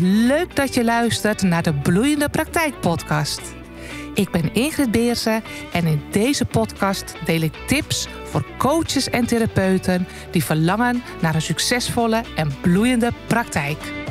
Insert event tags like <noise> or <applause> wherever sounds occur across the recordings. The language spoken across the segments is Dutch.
Leuk dat je luistert naar de Bloeiende Praktijk Podcast. Ik ben Ingrid Beersen en in deze podcast deel ik tips voor coaches en therapeuten die verlangen naar een succesvolle en bloeiende praktijk.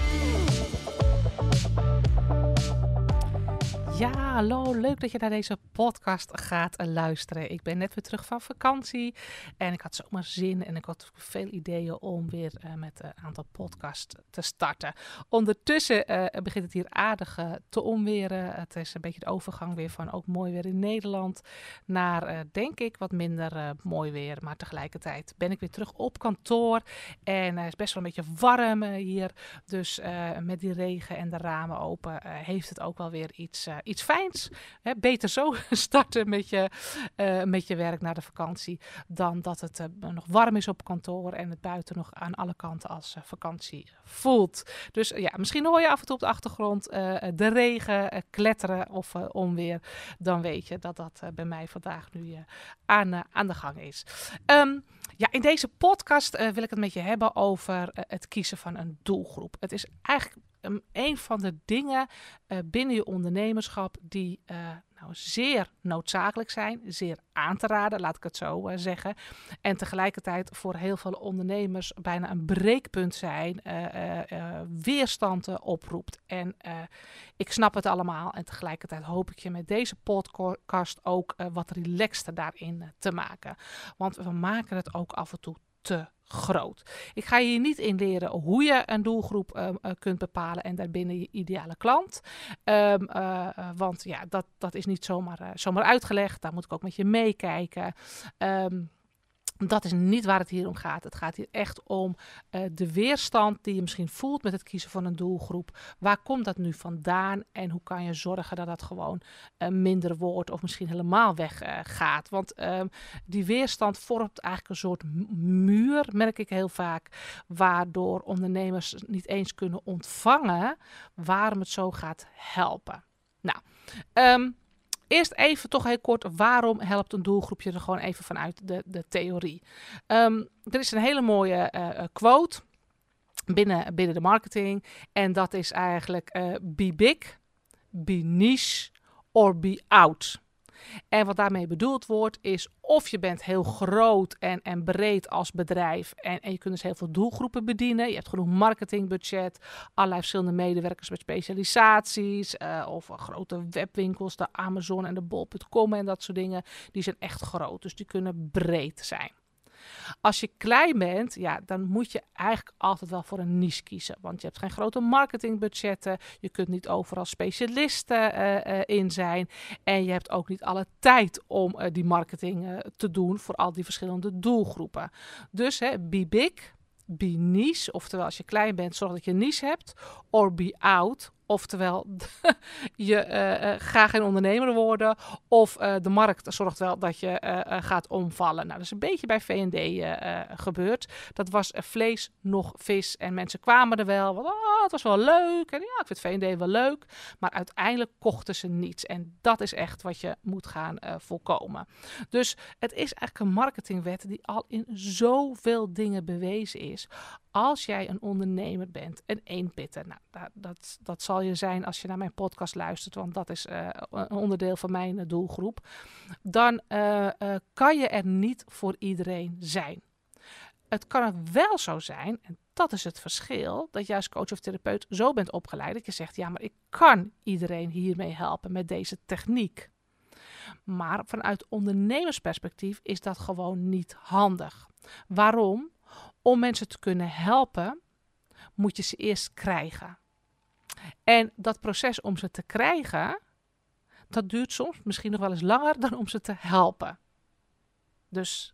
Ja, hallo. Leuk dat je naar deze podcast gaat luisteren. Ik ben net weer terug van vakantie en ik had zomaar zin en ik had veel ideeën om weer uh, met een aantal podcasts te starten. Ondertussen uh, begint het hier aardig uh, te onweren. Het is een beetje de overgang weer van ook mooi weer in Nederland naar, denk ik, wat minder mooi weer. Maar tegelijkertijd ben ik weer terug op kantoor en het is best wel een beetje warm hier. Dus met die regen en de ramen open heeft het ook wel weer iets iets fijns. Hè, beter zo <laughs> starten met je, uh, met je werk na de vakantie. Dan dat het uh, nog warm is op kantoor en het buiten nog aan alle kanten als uh, vakantie voelt. Dus ja, misschien hoor je af en toe op de achtergrond de regen kletteren of onweer. Dan weet je dat dat bij mij vandaag nu aan, aan de gang is. Um, ja, in deze podcast wil ik het met je hebben over het kiezen van een doelgroep. Het is eigenlijk een van de dingen uh, binnen je ondernemerschap die uh, nou, zeer noodzakelijk zijn, zeer aan te raden, laat ik het zo uh, zeggen. En tegelijkertijd voor heel veel ondernemers bijna een breekpunt zijn, weerstanden oproept. En ik snap het allemaal en tegelijkertijd hoop ik je met deze podcast ook wat relaxter daarin te maken. Want we maken het ook af en toe te groot. Ik ga je hier niet in leren hoe je een doelgroep uh, kunt bepalen en daarbinnen je ideale klant. Um, uh, want ja, dat, dat is niet zomaar, zomaar uitgelegd. Daar moet ik ook met je meekijken. Um, dat is niet waar het hier om gaat. Het gaat hier echt om uh, de weerstand die je misschien voelt met het kiezen van een doelgroep. Waar komt dat nu vandaan en hoe kan je zorgen dat dat gewoon uh, minder wordt of misschien helemaal weggaat? Uh, Want ehm, die weerstand vormt eigenlijk een soort muur, merk ik heel vaak, waardoor ondernemers niet eens kunnen ontvangen waarom het zo gaat helpen. Nou, um, Eerst even toch heel kort, waarom helpt een doelgroepje er gewoon even vanuit de, de theorie? Um, er is een hele mooie uh, quote binnen, binnen de marketing en dat is eigenlijk uh, be big, be niche or be out. En wat daarmee bedoeld wordt is of je bent heel groot en, en breed als bedrijf en, en je kunt dus heel veel doelgroepen bedienen. Je hebt genoeg marketingbudget, allerlei verschillende medewerkers met specialisaties uh, of grote webwinkels, de Amazon en de bol.com en dat soort dingen. Die zijn echt groot, dus die kunnen breed zijn. Als je klein bent, ja, dan moet je eigenlijk altijd wel voor een niche kiezen. Want je hebt geen grote marketingbudgetten. Je kunt niet overal specialisten uh, uh, in zijn. En je hebt ook niet alle tijd om uh, die marketing te doen voor al die verschillende doelgroepen. Dus hè, be big, be niche. Oftewel, als je klein bent, zorg dat je niche hebt. Or be out, Oftewel, <laughs> je uh, ga geen ondernemer worden. Of uh, de markt zorgt wel dat je gaat omvallen. Nou, dat is een beetje bij VD gebeurd. Dat was vlees nog vis. En mensen kwamen er wel. Oh, het was wel leuk. En ja, ik vind VD wel leuk. Maar uiteindelijk kochten ze niets. En dat is echt wat je moet gaan voorkomen. Dus het is eigenlijk een marketingwet die al in zoveel dingen bewezen is als jij een ondernemer bent, een eenpitter, nou, dat, dat, zal je zijn als je naar mijn podcast luistert, want dat is uh, een onderdeel van mijn uh, doelgroep, dan uh, kan je er niet voor iedereen zijn. Het kan wel zo zijn, en dat is het verschil, dat als coach of therapeut zo bent opgeleid dat je zegt, ja, maar ik kan iedereen hiermee helpen met deze techniek. Maar vanuit ondernemersperspectief is dat gewoon niet handig. Waarom? Om mensen te kunnen helpen, moet je ze eerst krijgen. En dat proces om ze te krijgen, dat duurt soms misschien nog wel eens langer dan om ze te helpen. Dus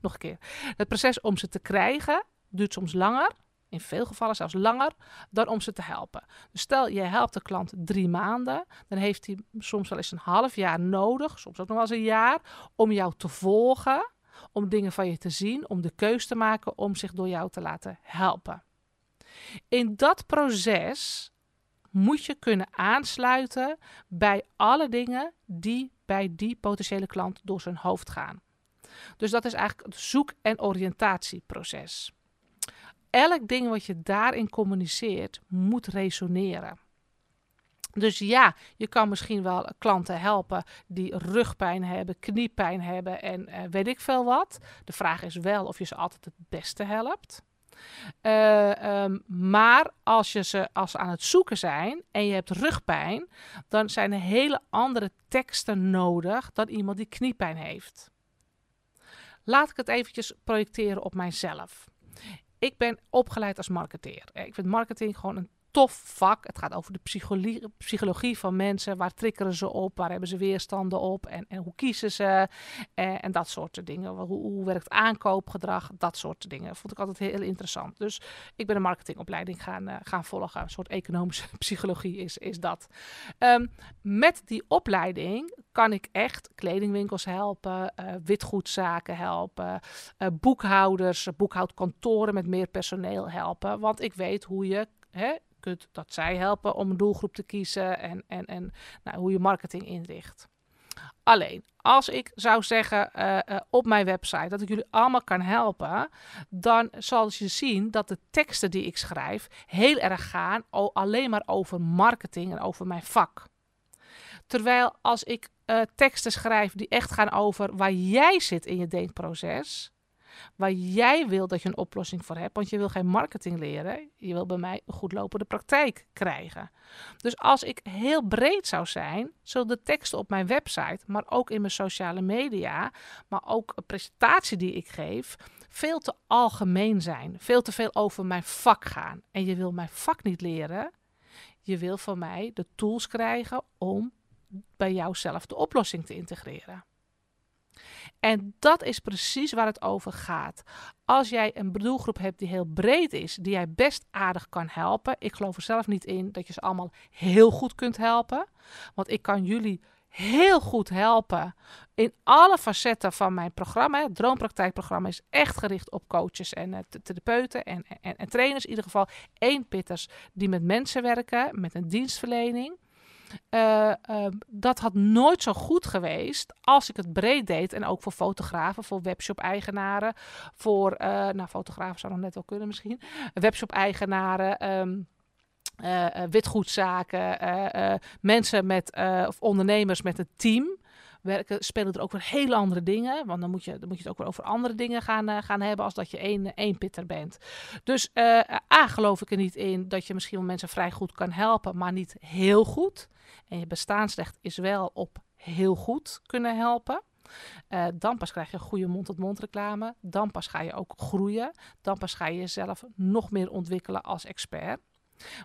nog een keer. Het proces om ze te krijgen duurt soms langer, in veel gevallen zelfs langer, dan om ze te helpen. Dus stel je helpt de klant drie maanden, dan heeft hij soms wel eens een half jaar nodig, soms ook nog wel eens een jaar, om jou te volgen om dingen van je te zien, om de keus te maken om zich door jou te laten helpen. In dat proces moet je kunnen aansluiten bij alle dingen die bij die potentiële klant door zijn hoofd gaan. Dus dat is eigenlijk het zoek- en oriëntatieproces. elk ding wat je daarin communiceert moet resoneren. Dus ja, je kan misschien wel klanten helpen die rugpijn hebben, kniepijn hebben en uh, weet ik veel wat. De vraag is wel of je ze altijd het beste helpt. Uh, um, maar als, je ze, als ze aan het zoeken zijn en je hebt rugpijn, dan zijn er hele andere teksten nodig dan iemand die kniepijn heeft. Laat ik het eventjes projecteren op mijzelf. Ik ben opgeleid als marketeer. Ik vind marketing gewoon een tof vak. Het gaat over de psychologie, psychologie van mensen. Waar triggeren ze op? Waar hebben ze weerstanden op? En, en hoe kiezen ze? En, en dat soort dingen. Hoe, hoe, werkt aankoopgedrag? Dat soort dingen. Vond ik altijd heel, interessant. Dus ik ben een marketingopleiding gaan, uh, gaan volgen. Een soort economische <laughs> psychologie is, is dat. Um, met die opleiding kan ik echt kledingwinkels helpen, uh, witgoedzaken helpen, boekhouders, boekhoudkantoren met meer personeel helpen. Want ik weet hoe je hè, kunt dat zij helpen om een doelgroep te kiezen en, en, en nou, hoe je marketing inricht. Alleen, als ik zou zeggen uh, uh, op mijn website dat ik jullie allemaal kan helpen, dan zal je zien dat de teksten die ik schrijf heel erg gaan alleen maar over marketing en over mijn vak. Terwijl als ik uh, teksten schrijf die echt gaan over waar jij zit in je denkproces, waar jij wil dat je een oplossing voor hebt. Want je wil geen marketing leren. Je wil bij mij een goed lopende praktijk krijgen. Dus als ik heel breed zou zijn, zullen de teksten op mijn website, maar ook in mijn sociale media, maar ook een presentatie die ik geef, veel te algemeen zijn. Veel te veel over mijn vak gaan. En je wil mijn vak niet leren. Je wil van mij de tools krijgen om bij jouzelf de oplossing te integreren. En dat is precies waar het over gaat. Als jij een doelgroep hebt die heel breed is, die jij best aardig kan helpen. Ik geloof er zelf niet in dat je ze allemaal heel goed kunt helpen. Want ik kan jullie heel goed helpen in alle facetten van mijn programma. Het Droompraktijkprogramma is echt gericht op coaches en uh, therapeuten en, en, en trainers. In ieder geval één pitters die met mensen werken, met een dienstverlening. Uh, uh, dat had nooit zo goed geweest als ik het breed deed. En ook voor fotografen, voor webshop-eigenaren. Voor, uh, nou, fotografen zou nog net wel kunnen misschien. Webshop-eigenaren. Um, witgoedzaken, mensen met, of ondernemers met een team werken, spelen er ook weer hele andere dingen. Want dan moet je, dan moet je het ook weer over andere dingen gaan, uh, gaan hebben als dat je één, één pitter bent. Dus uh, A, geloof ik er niet in dat je misschien wel mensen vrij goed kan helpen, maar niet heel goed. En je bestaansrecht is wel op heel goed kunnen helpen. Dan pas krijg je goede mond-tot-mond reclame. Dan pas ga je ook groeien. Dan pas ga je jezelf nog meer ontwikkelen als expert.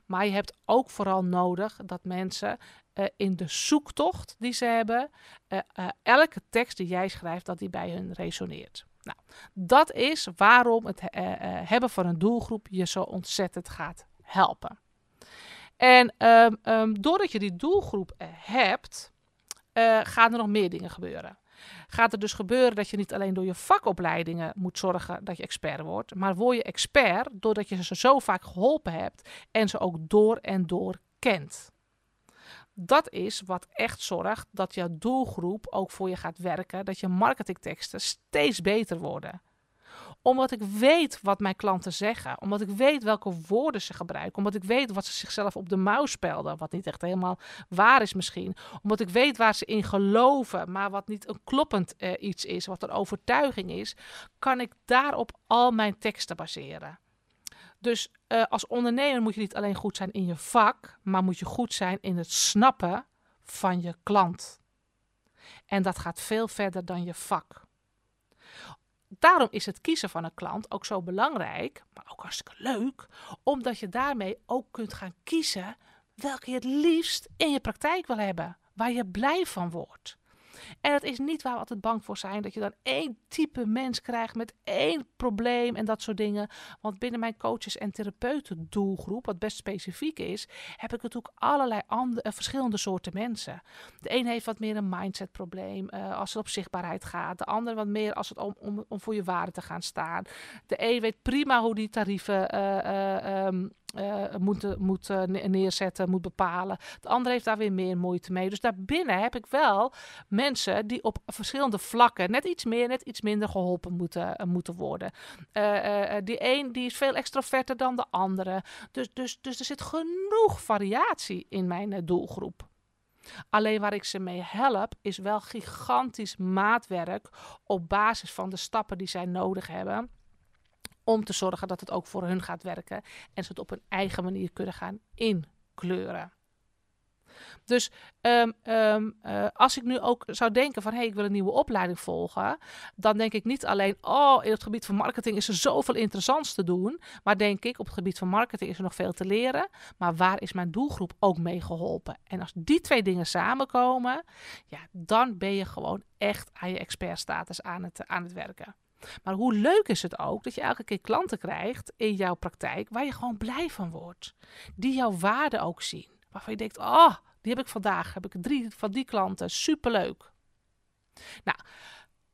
Maar je hebt ook vooral nodig dat mensen uh, in de zoektocht die ze hebben, uh, uh, elke tekst die jij schrijft, dat die bij hun resoneert. Nou, dat is waarom het hebben van een doelgroep je zo ontzettend gaat helpen. En um, um, doordat je die doelgroep hebt, gaan er nog meer dingen gebeuren gaat er dus gebeuren dat je niet alleen door je vakopleidingen moet zorgen dat je expert wordt, maar word je expert doordat je ze zo vaak geholpen hebt en ze ook door en door kent. Dat is wat echt zorgt dat jouw doelgroep ook voor je gaat werken, dat je marketingteksten steeds beter worden omdat ik weet wat mijn klanten zeggen. Omdat ik weet welke woorden ze gebruiken. Omdat ik weet wat ze zichzelf op de mouw spelden. Wat niet echt helemaal waar is misschien. Omdat ik weet waar ze in geloven. Maar wat niet een kloppend uh, iets is. Wat een overtuiging is. Kan ik daarop al mijn teksten baseren. Dus uh, als ondernemer moet je niet alleen goed zijn in je vak. Maar moet je goed zijn in het snappen van je klant. En dat gaat veel verder dan je vak daarom is het kiezen van een klant ook zo belangrijk, maar ook hartstikke leuk, omdat je daarmee ook kunt gaan kiezen welke je het liefst in je praktijk wil hebben, waar je blij van wordt. En dat is niet waar we altijd bang voor zijn. Dat je dan één type mens krijgt met één probleem en dat soort dingen. Want binnen mijn coaches- en therapeuten doelgroep, wat best specifiek is, heb ik natuurlijk allerlei andere, uh, verschillende soorten mensen. De een heeft wat meer een mindset probleem uh, als het op zichtbaarheid gaat. De ander wat meer als het om, om, voor je waarde te gaan staan. De een weet prima hoe die tarieven um, uh, moet, moet neerzetten, moet bepalen. De ander heeft daar weer meer moeite mee. Dus daarbinnen heb ik wel mensen die op verschillende vlakken net iets meer, net iets minder geholpen moeten, moeten worden. die een die is veel extroverter dan de andere. Dus, dus, dus er zit genoeg variatie in mijn doelgroep. Alleen waar ik ze mee help, is wel gigantisch maatwerk op basis van de stappen die zij nodig hebben. Om te zorgen dat het ook voor hun gaat werken en ze het op een eigen manier kunnen gaan inkleuren. Dus um, um, uh, als ik nu ook zou denken van hé, hey, ik wil een nieuwe opleiding volgen, dan denk ik niet alleen, oh, in het gebied van marketing is er zoveel interessants te doen, maar denk ik, op het gebied van marketing is er nog veel te leren, maar waar is mijn doelgroep ook mee geholpen? En als die twee dingen samenkomen, ja, dan ben je gewoon echt aan je expertstatus aan het, aan het werken. Maar hoe leuk is het ook dat je elke keer klanten krijgt in jouw praktijk waar je gewoon blij van wordt. Die jouw waarde ook zien. Waarvan je denkt, oh, die heb ik vandaag. Heb ik drie van die klanten. Superleuk. Nou,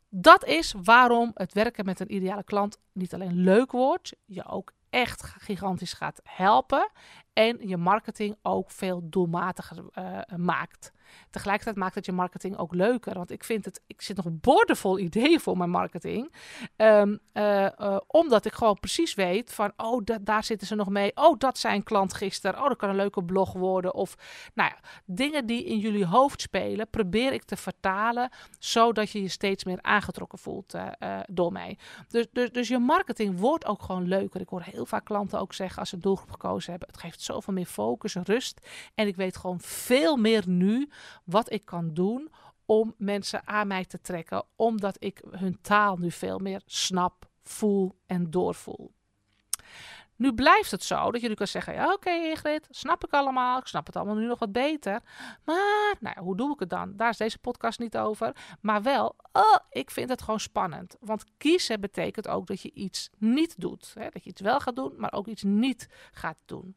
dat is waarom het werken met een ideale klant niet alleen leuk wordt, je ook echt gigantisch gaat helpen en je marketing ook veel doelmatiger uh, maakt. Tegelijkertijd maakt het je marketing ook leuker. Want ik vind het, ik zit nog boordevol ideeën voor mijn marketing. Um, uh, omdat ik gewoon precies weet van, oh, daar zitten ze nog mee. Oh, dat zijn klant gisteren. Oh, dat kan een leuke blog worden. Of, nou ja, dingen die in jullie hoofd spelen, probeer ik te vertalen, zodat je je steeds meer aangetrokken voelt uh, door mij. Dus, dus, dus je marketing wordt ook gewoon leuker. Ik hoor heel vaak klanten ook zeggen, als ze een doelgroep gekozen hebben, het geeft zoveel meer focus rust. En ik weet gewoon veel meer nu wat ik kan doen om mensen aan mij te trekken, omdat ik hun taal nu veel meer snap, voel en doorvoel. Nu blijft het zo dat nu kan zeggen: ja, Oké, Ingrid, snap ik allemaal. Ik snap het allemaal nu nog wat beter. Maar nou, hoe doe ik het dan? Daar is deze podcast niet over. Maar wel, oh, ik vind het gewoon spannend. Want kiezen betekent ook dat je iets niet doet. Hè? Dat je iets wel gaat doen, maar ook iets niet gaat doen.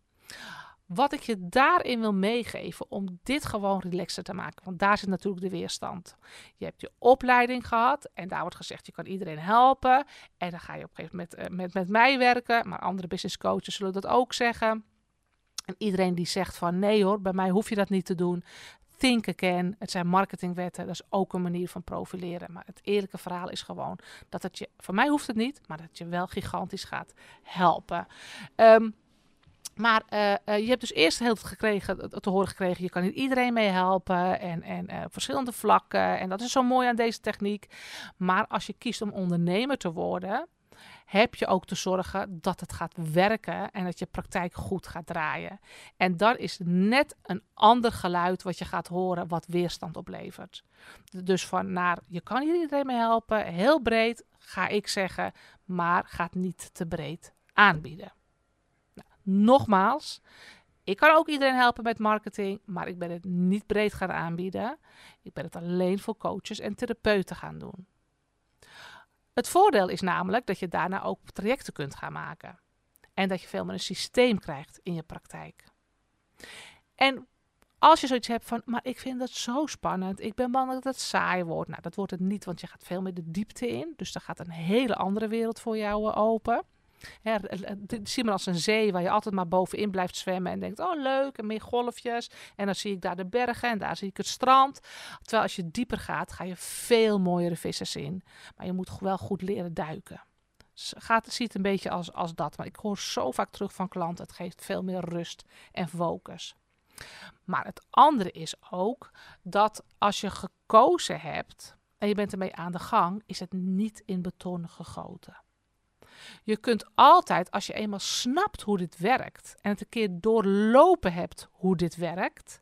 Wat ik je daarin wil meegeven om dit gewoon relaxer te maken. Want daar zit natuurlijk de weerstand. Je hebt je opleiding gehad en daar wordt gezegd je kan iedereen helpen. En dan ga je op een gegeven moment met, eh, met, met mij werken. Maar andere business coaches zullen dat ook zeggen. En iedereen die zegt van nee hoor, bij mij hoef je dat niet te doen. Think again. Het zijn marketingwetten. Dat is ook een manier van profileren. Maar het eerlijke verhaal is gewoon dat het je, voor mij hoeft het niet, maar dat je wel gigantisch gaat helpen. Um, maar uh, uh, je hebt dus eerst heel veel gekregen, te horen gekregen, je kan niet iedereen mee helpen en, en verschillende vlakken. En dat is zo mooi aan deze techniek. Maar als je kiest om ondernemer te worden, heb je ook te zorgen dat het gaat werken en dat je praktijk goed gaat draaien. En dat is net een ander geluid wat je gaat horen, wat weerstand oplevert. Dus van naar, je kan hier iedereen mee helpen, heel breed ga ik zeggen, maar gaat niet te breed aanbieden. Nogmaals, ik kan ook iedereen helpen met marketing, maar ik ben het niet breed gaan aanbieden. Ik ben het alleen voor coaches en therapeuten gaan doen. Het voordeel is namelijk dat je daarna ook trajecten kunt gaan maken. En dat je veel meer een systeem krijgt in je praktijk. En als je zoiets hebt van, maar ik vind dat zo spannend, ik ben bang dat het saai wordt. Nou, dat wordt het niet, want je gaat veel meer de diepte in. Dus er gaat een hele andere wereld voor jou open. Ja, zie maar als een zee waar je altijd maar bovenin blijft zwemmen en denkt, oh leuk, en meer golfjes. En dan zie ik daar de bergen en daar zie ik het strand. Terwijl als je dieper gaat, ga je veel mooiere vissen zien. Maar je moet wel goed leren duiken. Gaat, ziet een beetje als, als dat. Maar ik hoor zo vaak terug van klanten, het geeft veel meer rust en focus. Maar het andere is ook dat als je gekozen hebt en je bent ermee aan de gang, is het niet in beton gegoten. Je kunt altijd, als je eenmaal snapt hoe dit werkt en het een keer doorlopen hebt hoe dit werkt,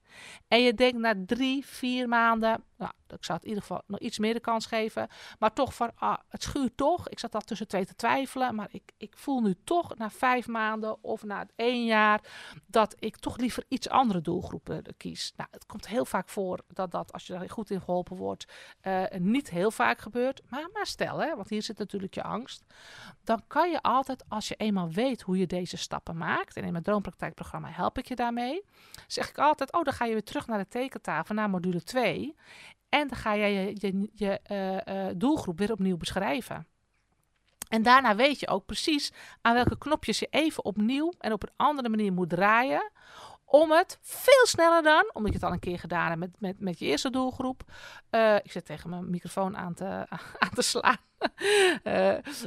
en je denkt na drie, vier maanden, nou, ik zou het in ieder geval nog iets meer de kans geven, maar toch van, ah, het schuurt toch. Ik zat daar tussen twee te twijfelen, maar ik, ik voel nu toch na vijf maanden of na één jaar dat ik toch liever iets andere doelgroepen kies. Nou, het komt heel vaak voor dat dat, als je daar goed in geholpen wordt, uh, niet heel vaak gebeurt. Maar, maar stel, hè, want hier zit natuurlijk je angst, dan kan je altijd, als je eenmaal weet hoe je deze stappen maakt, en in mijn droompraktijkprogramma help ik je daarmee, zeg ik altijd, oh, dan ga je weer terug naar de tekentafel, naar module 2. En dan ga jij je, je, je uh, uh, doelgroep weer opnieuw beschrijven. En daarna weet je ook precies aan welke knopjes je even opnieuw en op een andere manier moet draaien. Om het veel sneller dan, omdat je het al een keer gedaan hebt met, met, met je eerste doelgroep. Uh, ik zit tegen mijn microfoon aan te, <laughs> aan te slaan.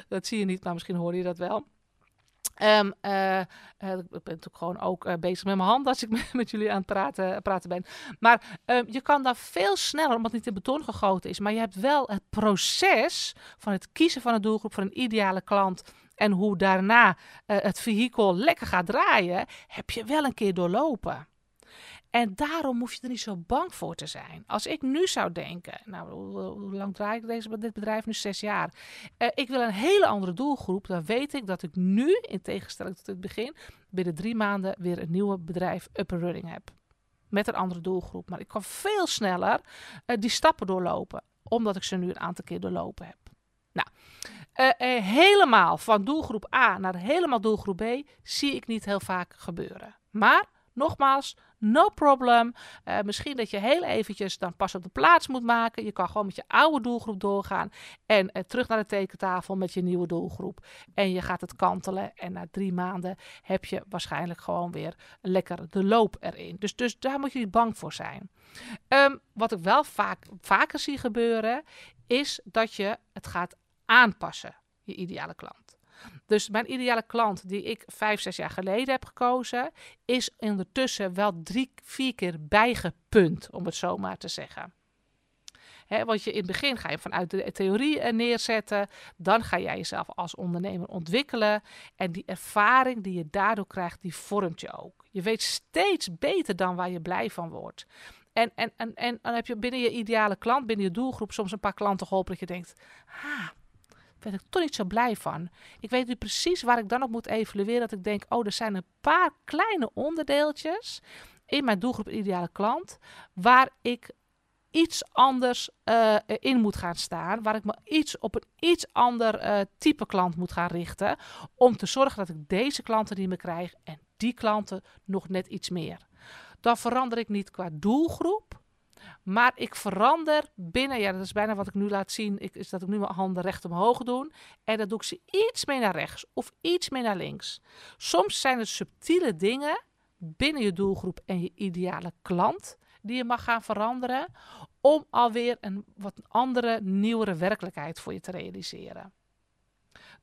dat zie je niet, maar misschien hoor je dat wel. Um, uh, ik ben natuurlijk gewoon ook uh, bezig met mijn hand als ik <laughs> met jullie aan het praten, praten ben. Maar um, je kan daar veel sneller, omdat het niet in beton gegoten is. Maar je hebt wel het proces van het kiezen van een doelgroep, van een ideale klant. En hoe daarna het vehikel lekker gaat draaien, heb je wel een keer doorlopen. En daarom hoef je er niet zo bang voor te zijn. Als ik nu zou denken, nou, hoe, lang draai ik deze, dit bedrijf nu? Zes jaar. Uh, ik wil een hele andere doelgroep. Dan weet ik dat ik nu, in tegenstelling tot het begin, binnen drie maanden weer een nieuwe bedrijf up and running heb. Met een andere doelgroep. Maar ik kan veel sneller uh, die stappen doorlopen. Omdat ik ze nu een aantal keer doorlopen heb. Nou, uh, helemaal van doelgroep A naar helemaal doelgroep B zie ik niet heel vaak gebeuren. Maar Nogmaals, no problem. Uh, misschien dat je heel eventjes dan pas op de plaats moet maken. Je kan gewoon met je oude doelgroep doorgaan. En uh, terug naar de tekentafel met je nieuwe doelgroep. En je gaat het kantelen. En na drie maanden heb je waarschijnlijk gewoon weer lekker de loop erin. Dus, dus daar moet je niet bang voor zijn. Um, wat ik wel vaak, vaker zie gebeuren, is dat je het gaat aanpassen. Je ideale klant. Dus mijn ideale klant die ik vijf, zes jaar geleden heb gekozen, is ondertussen wel drie, vier keer bijgepunt, om het zo maar te zeggen. He, want je in het begin ga je vanuit de theorie eh, neerzetten. Dan ga jij jezelf als ondernemer ontwikkelen. En die ervaring die je daardoor krijgt, die vormt je ook. Je weet steeds beter dan waar je blij van wordt. En, en, en, en dan heb je binnen je ideale klant, binnen je doelgroep, soms een paar klanten geholpen dat je denkt: ah, ben ik toch niet zo blij van. Ik weet nu precies waar ik dan op moet evalueren. Dat ik denk, oh, er zijn een paar kleine onderdeeltjes in mijn doelgroep ideale klant. Waar ik iets anders uh, in moet gaan staan. Waar ik me iets op een iets ander uh, type klant moet gaan richten. Om te zorgen dat ik deze klanten niet meer krijg. En die klanten nog net iets meer. Dan verander ik niet qua doelgroep. Maar ik verander binnen, ja, dat is bijna wat ik nu laat zien, ik, is dat ik nu mijn handen recht omhoog doe. En dan doe ik ze iets meer naar rechts of iets meer naar links. Soms zijn het subtiele dingen binnen je doelgroep en je ideale klant die je mag gaan veranderen. Om alweer een wat andere, nieuwere werkelijkheid voor je te realiseren.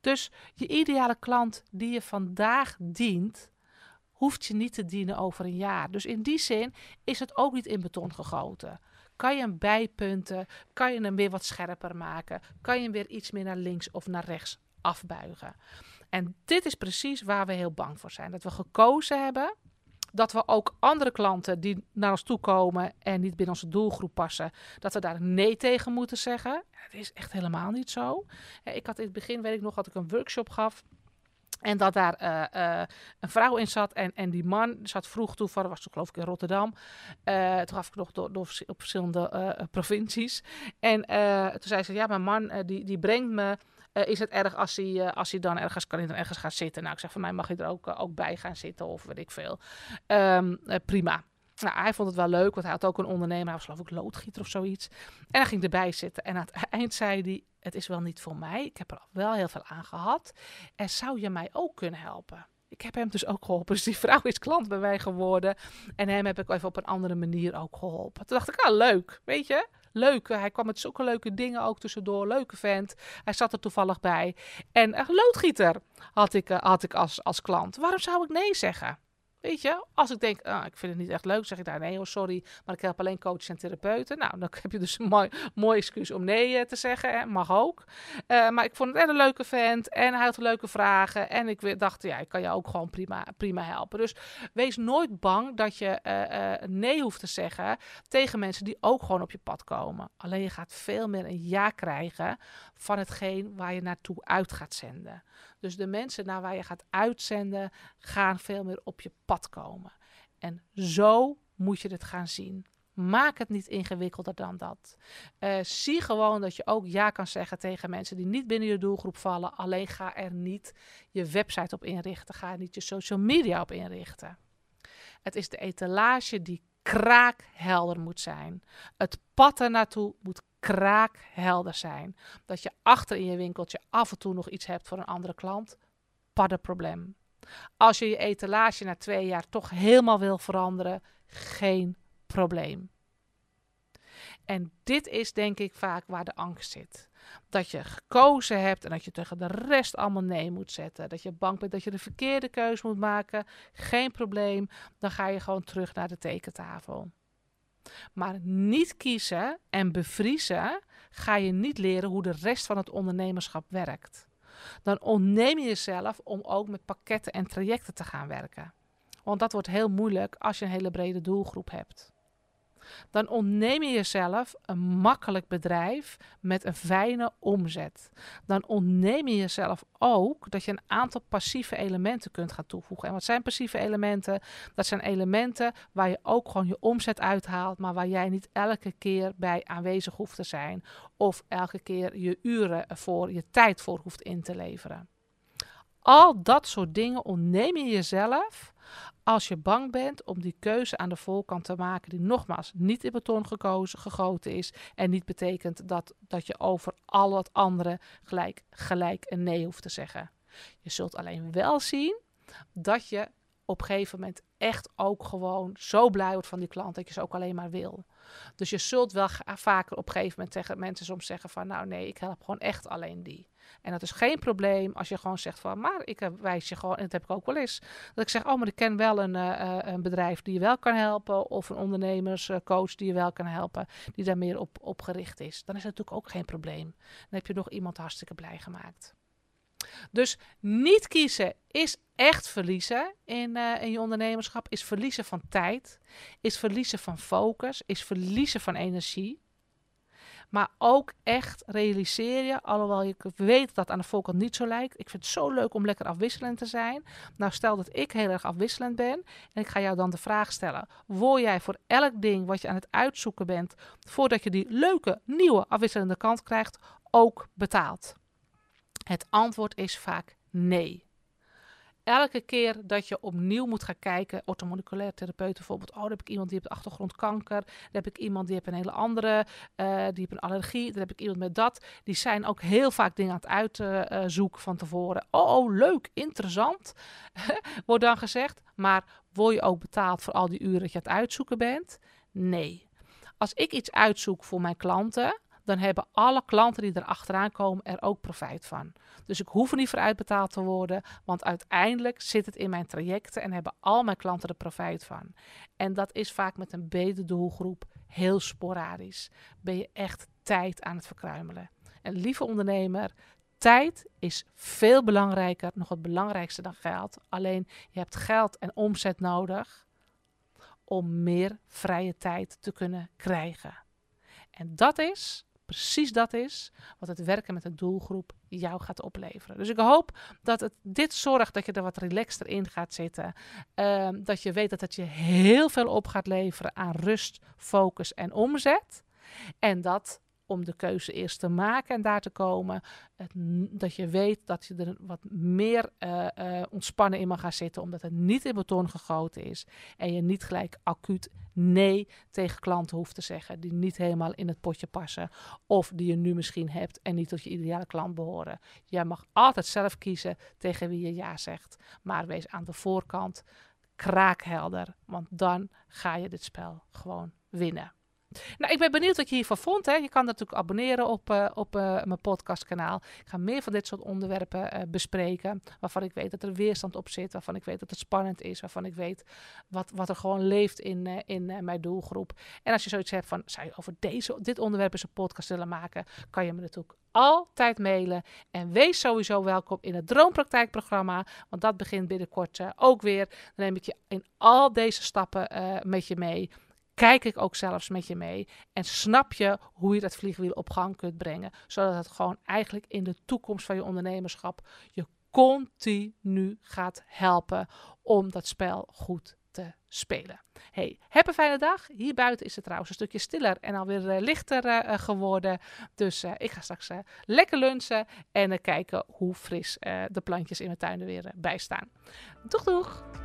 Dus je ideale klant die je vandaag dient, hoeft je niet te dienen over een jaar. Dus in die zin is het ook niet in beton gegoten. Kan je hem bijpunten? Kan je hem weer wat scherper maken? Kan je hem weer iets meer naar links of naar rechts afbuigen? En dit is precies waar we heel bang voor zijn. Dat we gekozen hebben dat we ook andere klanten die naar ons toe komen en niet binnen onze doelgroep passen, dat we daar nee tegen moeten zeggen. Het is echt helemaal niet zo. Ik had in het begin, weet ik nog, dat ik een workshop gaf. En dat daar uh, uh, een vrouw in zat. En, en die man zat vroeg toe, was toen geloof ik in Rotterdam. Uh, toen gaf ik nog door, door op verschillende provincies. En toen zei ze, ja, mijn man die, die brengt me... is het erg als hij, als hij dan ergens kan ergens gaan zitten? Nou, ik zeg, van mij mag je er ook, ook bij gaan zitten of weet ik veel. Um, prima. Nou, hij vond het wel leuk, want hij had ook een ondernemer. Hij was geloof ik loodgieter of zoiets. En hij ging erbij zitten. En aan het eind zei hij, het is wel niet voor mij. Ik heb er wel heel veel aan gehad. En zou je mij ook kunnen helpen? Ik heb hem dus ook geholpen. Dus die vrouw is klant bij mij geworden. En hem heb ik even op een andere manier ook geholpen. Toen dacht ik, ah, leuk. Weet je, leuk. Hij kwam met zulke leuke dingen ook tussendoor. Leuke vent. Hij zat er toevallig bij. En een loodgieter had ik, uh, had ik als, als klant. Waarom zou ik nee zeggen? Weet je, als ik denk, ah, ik vind het niet echt leuk, zeg ik daar nee, oh sorry, maar ik help alleen coaches en therapeuten. Nou, dan <laughs> heb je dus een mooi, excuus om nee eh, te zeggen, hè? mag ook. Uh, maar ik vond het echt een leuke vent en hij had leuke vragen. En ik dacht, ja, ik kan je ook gewoon prima, prima helpen. Dus wees nooit bang dat je uh, nee hoeft te zeggen tegen mensen die ook gewoon op je pad komen. Alleen je gaat veel meer een ja krijgen van hetgeen waar je naartoe uit gaat zenden. Dus de mensen naar waar je gaat uitzenden, gaan veel meer op je pad komen. En zo moet je het gaan zien. Maak het niet ingewikkelder dan dat. Uh, zie gewoon dat je ook ja kan zeggen tegen mensen die niet binnen je doelgroep vallen. Alleen ga er niet je website op inrichten. Ga er niet je social media op inrichten. Het is de etalage die kraakhelder moet zijn. Het pad ernaartoe moet kraakhelder zijn. Dat je achter in je winkeltje af en toe nog iets hebt voor een andere klant. Pas probleem. Als je je etalage na twee jaar toch helemaal wil veranderen, geen probleem. En dit is denk ik vaak waar de angst zit. Dat je gekozen hebt en dat je tegen de rest allemaal nee moet zetten. Dat je bang bent dat je de verkeerde keuze moet maken. Geen probleem. Dan ga je gewoon terug naar de tekentafel. Maar niet kiezen en bevriezen ga je niet leren hoe de rest van het ondernemerschap werkt. Dan ontneem je jezelf om ook met pakketten en trajecten te gaan werken. Want dat wordt heel moeilijk als je een hele brede doelgroep hebt dan ontneem je jezelf een makkelijk bedrijf met een fijne omzet. Dan ontneem je jezelf ook dat je een aantal passieve elementen kunt gaan toevoegen. En wat zijn passieve elementen? Dat zijn elementen waar je ook gewoon je omzet uithaalt, maar waar jij niet elke keer bij aanwezig hoeft te zijn. Of elke keer je uren voor, je tijd voor hoeft in te leveren. Al dat soort dingen ontneem je jezelf als je bang bent om die keuze aan de voorkant te maken, die nogmaals niet in beton gekozen, gegoten is. En niet betekent dat, dat je over al het andere gelijk, gelijk een nee hoeft te zeggen. Je zult alleen wel zien dat je op een gegeven moment echt ook gewoon zo blij wordt van die klant dat je ze ook alleen maar wil. Dus je zult wel vaker op een gegeven moment tegen mensen soms zeggen van nou nee, ik help gewoon echt alleen die. En dat is geen probleem als je gewoon zegt van, maar ik wijs je gewoon, en dat heb ik ook wel eens, dat ik zeg, oh, maar ik ken wel een, uh, een bedrijf die je wel kan helpen, of een ondernemerscoach die je wel kan helpen, die daar meer op, op gericht is. Dan is dat natuurlijk ook geen probleem. Dan heb je nog iemand hartstikke blij gemaakt. Dus niet kiezen is echt verliezen in, in je ondernemerschap, is verliezen van tijd, is verliezen van focus, is verliezen van energie. Maar ook echt realiseer je, alhoewel je weet dat aan de voorkant niet zo lijkt. Ik vind het zo leuk om lekker afwisselend te zijn. Nou, stel dat ik heel erg afwisselend ben. En ik ga jou dan de vraag stellen: word jij voor elk ding wat je aan het uitzoeken bent, voordat je die leuke, nieuwe, afwisselende kant krijgt, ook betaald? Het antwoord is vaak nee elke keer dat je opnieuw moet gaan kijken, orthomoleculair therapeut bijvoorbeeld, oh, dan heb ik iemand die heeft achtergrond kanker, heb ik iemand die heeft een hele andere, uh, die heeft een allergie, dan heb ik iemand met dat. Die zijn ook heel vaak dingen aan het uitzoeken van tevoren. Oh, oh, leuk, interessant, <laughs> wordt dan gezegd. Maar word je ook betaald voor al die uren dat je aan het uitzoeken bent? Nee. Als ik iets uitzoek voor mijn klanten, dan hebben alle klanten die er achteraan komen er ook profijt van. Dus ik hoef er niet voor uitbetaald te worden, want uiteindelijk zit het in mijn trajecten en hebben al mijn klanten er profijt van. En dat is vaak met een betere doelgroep heel sporadisch. Ben je echt tijd aan het verkruimelen. En lieve ondernemer, tijd is veel belangrijker, nog het belangrijkste dan geld. Alleen je hebt geld en omzet nodig om meer vrije tijd te kunnen krijgen. En dat is precies dat is wat het werken met een doelgroep jou gaat opleveren. Dus ik hoop dat het dit zorgt dat je er wat relaxter in gaat zitten. Ehm, dat je weet dat het je heel veel op gaat leveren aan rust, focus en omzet. En dat om de keuze eerst te maken en daar te komen. Het, dat je weet dat je er wat meer uh, uh, ontspannen in mag gaan zitten, omdat het niet in beton gegoten is. En je niet gelijk acuut nee tegen klanten hoeft te zeggen die niet helemaal in het potje passen. Of die je nu misschien hebt en niet tot je ideale klant behoren. Jij mag altijd zelf kiezen tegen wie je ja zegt. Maar wees aan de voorkant kraakhelder, want dan ga je dit spel gewoon winnen. Nou, ik ben benieuwd wat je hiervan vond. Hè. Je kan natuurlijk abonneren op, uh, op uh, mijn podcastkanaal. Ik ga meer van dit soort onderwerpen uh, bespreken. Waarvan ik weet dat er weerstand op zit. Waarvan ik weet dat het spannend is. Waarvan ik weet wat, wat er gewoon leeft in, in mijn doelgroep. En als je zoiets hebt van, zou je over deze, dit onderwerp eens een podcast willen maken? Kan je me natuurlijk altijd mailen. En wees sowieso welkom in het Droompraktijkprogramma. Want dat begint binnenkort ook weer. Dan neem ik je in al deze stappen met je mee kijk ik ook zelfs met je mee en snap je hoe je dat vliegwiel op gang kunt brengen, zodat het gewoon eigenlijk in de toekomst van je ondernemerschap je continu gaat helpen om dat spel goed te spelen. Hey, heb een fijne dag. Hier buiten is het trouwens een stukje stiller en alweer uh, lichter uh, geworden. Dus ik ga straks lekker lunchen en kijken hoe fris de plantjes in mijn tuin er weer bij staan. Doeg doeg!